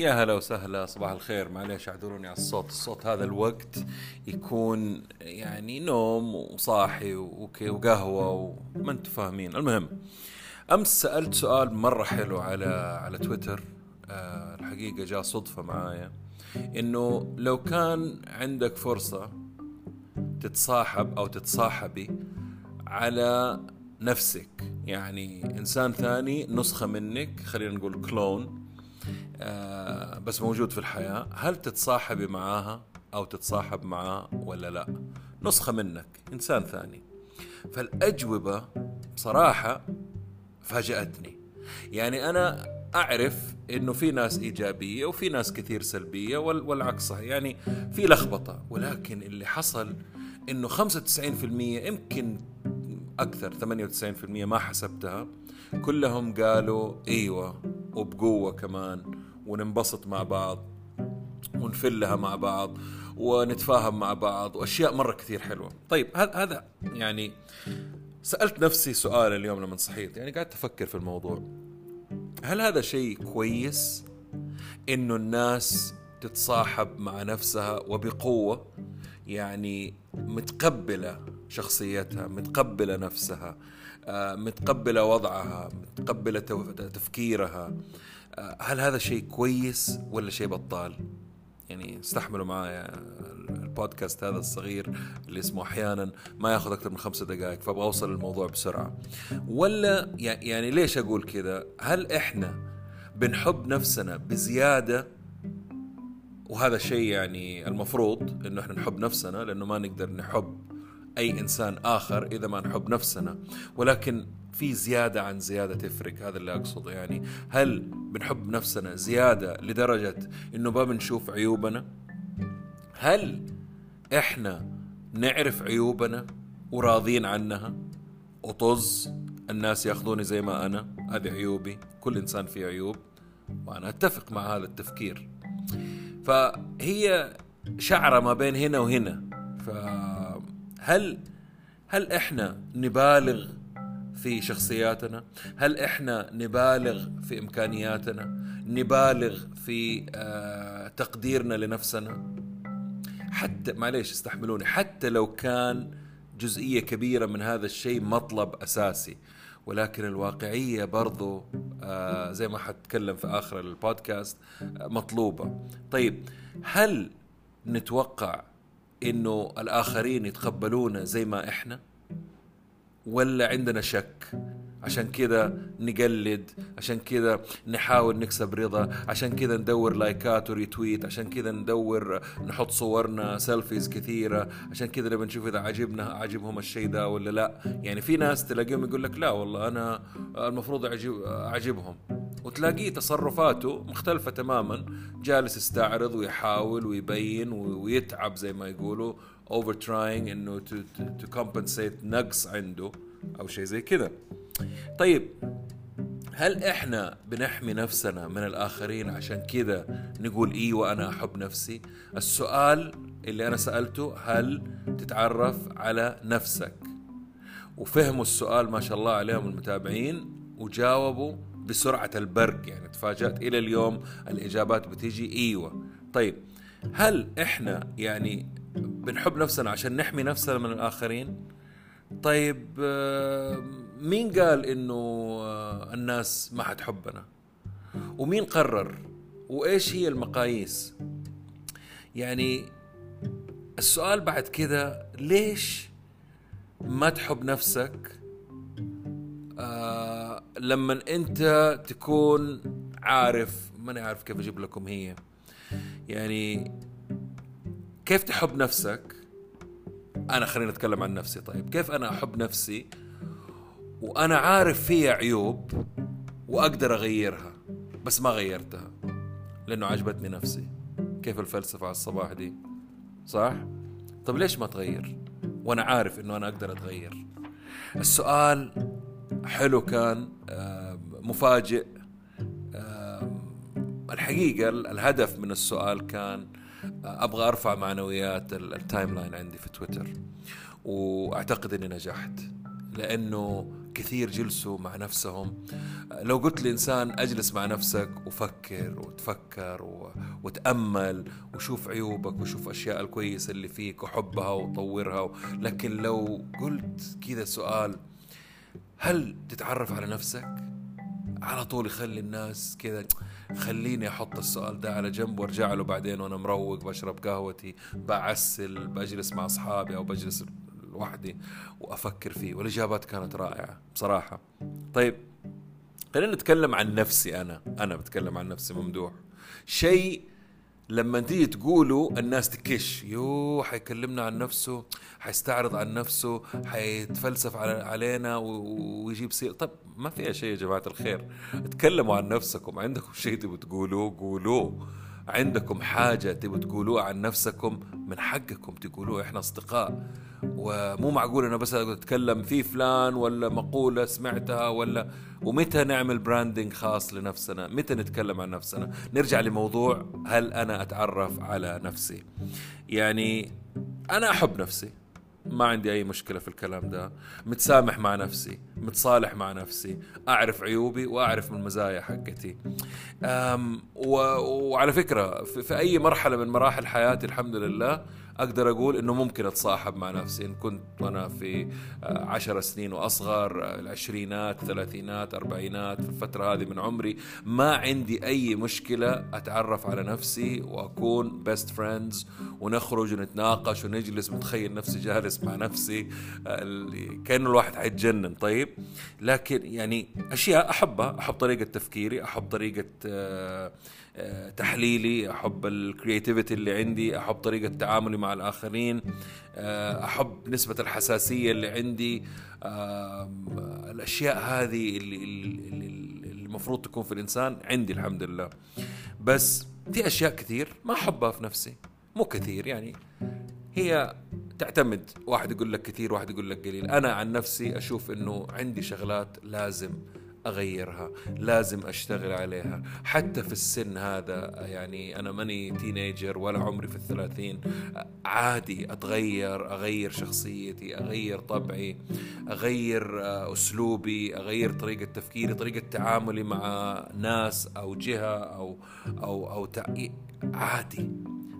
يا هلا وسهلا صباح الخير. معليش اعذروني على الصوت. الصوت هذا الوقت يكون يعني نوم وصاحي وكي وقهوة وما أنتم فاهمين. المهم أمس سألت سؤال مرة حلو على على تويتر. أه الحقيقة جاء صدفة معايا إنه لو كان عندك فرصة تتصاحب أو تتصاحبي على نفسك يعني إنسان ثاني نسخة منك خلينا نقول كلون آه، بس موجود في الحياة. هل تتصاحبي معاها أو تتصاحب معاه ولا لا؟ نسخة منك إنسان ثاني. فالأجوبة بصراحة فاجأتني. يعني أنا أعرف إنه في ناس إيجابية وفي ناس كثير سلبية والعكس صحيح. يعني في لخبطة ولكن اللي حصل إنه 95% يمكن أكثر 98% ما حسبتها. كلهم قالوا وبقوة كمان وننبسط مع بعض ونفلها مع بعض ونتفاهم مع بعض وأشياء مرة كثير حلوة. طيب هذا يعني سألت نفسي سؤال اليوم لما صحيت يعني قعدت أفكر في الموضوع. هل هذا شيء كويس إنه الناس تتصاحب مع نفسها وبقوة؟ يعني متقبلة شخصيتها متقبلة نفسها آه، متقبلة وضعها متقبلة تفكيرها. آه، هل هذا شيء كويس ولا شيء بطال؟ يعني استحملوا معايا البودكاست هذا الصغير اللي اسمه أحيانا ما ياخذ أكثر من خمسة دقائق فأبغى أوصل الموضوع بسرعة. ولا يعني ليش أقول كذا؟ هل إحنا بنحب نفسنا بزيادة؟ وهذا شيء يعني المفروض إنه إحنا نحب نفسنا لأنه ما نقدر نحب أي إنسان آخر إذا ما نحب نفسنا. ولكن في زيادة عن زيادة تفرق هذا اللي أقصده. يعني هل بنحب نفسنا زيادة لدرجة إنه ما بنشوف عيوبنا؟ هل إحنا نعرف عيوبنا وراضين عنها؟ وطز الناس ياخذوني زي ما أنا هذه عيوبي. كل إنسان فيه عيوب وأنا أتفق مع هذا التفكير. فهي شعرة ما بين هنا وهنا. فهل هل إحنا نبالغ في شخصياتنا؟ هل إحنا نبالغ في إمكانياتنا؟ نبالغ في آه تقديرنا لنفسنا؟ حتى معليش استحملوني حتى لو كان جزئية كبيرة من هذا الشيء مطلب أساسي ولكن الواقعية برضو آه زي ما حتكلم في آخر البودكاست آه مطلوبة. طيب هل نتوقع إنه الآخرين يتقبلونا زي ما إحنا ولا عندنا شك؟ عشان كذا نقلد عشان كذا نحاول نكسب رضا عشان كذا ندور لايكات و retweet عشان كذا ندور نحط صورنا selfies كثيرة عشان كذا نبي نشوف إذا عجبنا عجبهم الشيء ده ولا لا. يعني في ناس تلاقيهم يقول لك لا والله أنا المفروض أعجب أعجبهم. وتلاقيه تصرفاته مختلفة تماما. جالس يستعرض ويحاول ويبين ويتعب زي ما يقولوا over trying إنه to compensate نقص عنده أو شيء زي كذا. طيب هل إحنا بنحمي نفسنا من الآخرين عشان كذا نقول إيوه أنا أحب نفسي؟ السؤال اللي أنا سألته هل تتعرف على نفسك؟ وفهموا السؤال ما شاء الله عليهم المتابعين وجاوبوا بسرعة البرق يعني تفاجأت إلى اليوم الإجابات بتيجي إيوة. طيب هل إحنا يعني بنحب نفسنا عشان نحمي نفسنا من الآخرين؟ طيب آه، مين قال إنه آه، الناس ما حتحبنا؟ ومين قرر؟ وإيش هي المقاييس؟ يعني السؤال بعد كده ليش ما تحب نفسك لما انت تكون عارف ماني عارف كيف أجيب لكم هي. يعني كيف تحب نفسك؟ أنا خليني أتكلم عن نفسي. طيب كيف أنا أحب نفسي؟ وأنا عارف فيها عيوب وأقدر أغيرها بس ما غيرتها لأنه عجبتني نفسي. كيف الفلسفة على الصباح دي؟ صح؟ طب ليش ما تغير؟ وأنا عارف إنه أنا أقدر أتغير. السؤال حلو كان مفاجئ الحقيقة الهدف من السؤال كان أبغى أرفع معنويات ال timeline عندي في تويتر وأعتقد أني نجحت لأنه كثير جلسوا مع نفسهم لو قلت لإنسان أجلس مع نفسك وفكر وتفكر. وتأمل وشوف عيوبك وشوف أشياء الكويسة اللي فيك وحبها وطورها. لكن لو قلت كذا سؤال هل تتعرف على نفسك؟ على طول يخلي الناس كذا خليني أحط السؤال ده على جنب وأرجع له بعدين وأنا مروق بشرب قهوتي بعسل بجلس مع أصحابي أو بجلس لوحدي وأفكر فيه. والإجابات كانت رائعة بصراحة. طيب خلينا نتكلم عن نفسي أنا. أنا بتكلم عن نفسي ممدوح. شيء لما تيجي تقولوا الناس تكش. يو حيكلمنا عن نفسه حيستعرض عن نفسه حيتفلسف علينا ويجيب سير طب ما فيها شيء يا جماعة الخير؟ تكلموا عن نفسكم. عندكم شيء تبوا تقولوه؟ قولوه. عندكم حاجة تبوا تقولوها عن نفسكم من حقكم تقولوه إحنا أصدقاء. ومو معقول أنا بس أتكلم في فلان ولا مقولة سمعتها ولا ومتى نعمل براندنج خاص لنفسنا؟ متى نتكلم عن نفسنا؟ نرجع لموضوع هل أنا أتعرف على نفسي؟ يعني أنا أحب نفسي. ما عندي أي مشكلة في الكلام ده. متسامح مع نفسي متصالح مع نفسي أعرف عيوبي وأعرف من المزايا حقتي. وعلى فكرة في أي مرحلة من مراحل حياتي الحمد لله أقدر أقول إنه ممكن أتصاحب مع نفسي. إن كنت وأنا في آه، عشر سنين وأصغر آه، العشرينات ثلاثينات أربعينات في الفترة هذه من عمري ما عندي أي مشكلة أتعرف على نفسي وأكون best friends ونخرج ونتناقش ونجلس متخيل نفسي جالس مع نفسي آه، كأنه الواحد حيتجنن. طيب لكن يعني أشياء أحبها أحب طريقة تفكيري أحب طريقة تحليلي أحب الكرياتيفيتي اللي عندي أحب طريقة تعاملي مع الآخرين آه، أحب نسبة الحساسية اللي عندي الأشياء هذه اللي, اللي المفروض تكون في الإنسان عندي الحمد لله. بس في أشياء كثير ما أحبها في نفسي مو كثير يعني. هي تعتمد واحد يقول لك كثير واحد يقول لك قليل. أنا عن نفسي أشوف إنه عندي شغلات لازم أغيرها لازم أشتغل عليها. حتى في السن هذا يعني أنا ماني تينيجر ولا عمري في الثلاثين عادي أتغير أغير شخصيتي أغير طبعي أغير أسلوبي أغير طريقة تفكيري طريقة تعاملي مع ناس أو جهة أو أو أو عادي.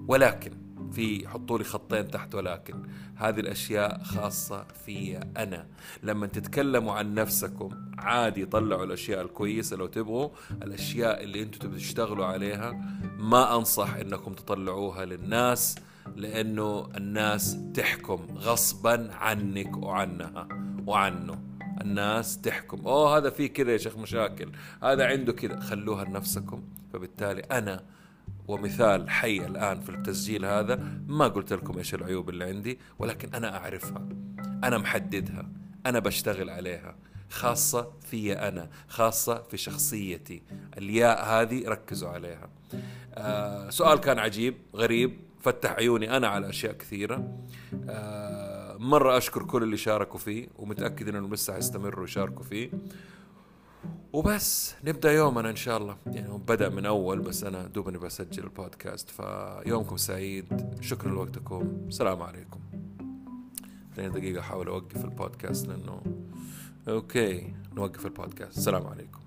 ولكن في حطوا لي خطين تحت ولكن هذه الأشياء خاصة في أنا. لما تتكلموا عن نفسكم عادي طلعوا الأشياء الكويسة لو تبغوا. الأشياء اللي أنتم تشتغلوا عليها ما أنصح إنكم تطلعوها للناس لأنه الناس تحكم غصبا عنك وعنها وعنه. الناس تحكم. أوه هذا فيه كذا يا شيخ مشاكل. هذا عنده كذا. خلوها لنفسكم. فبالتالي أنا ومثال حي الآن في التسجيل هذا ما قلت لكم إيش العيوب اللي عندي ولكن أنا أعرفها. أنا محددها. أنا بشتغل عليها. خاصة في أنا. خاصة في شخصيتي. الياء هذه ركزوا عليها. آه سؤال كان عجيب غريب. فتح عيوني أنا على أشياء كثيرة. آه مرة أشكر كل اللي شاركوا فيه ومتأكد أنهم لسه حيستمروا يشاركوا فيه. وبس نبدأ يومنا إن شاء الله. يعني بدأ من أول بس أنا دوبني بسجل البودكاست فيومكم سعيد. شكرا لوقتكم. السلام عليكم. خليني دقيقة أحاول أوقف البودكاست لأنه okay نوقف البودكاست. السلام عليكم.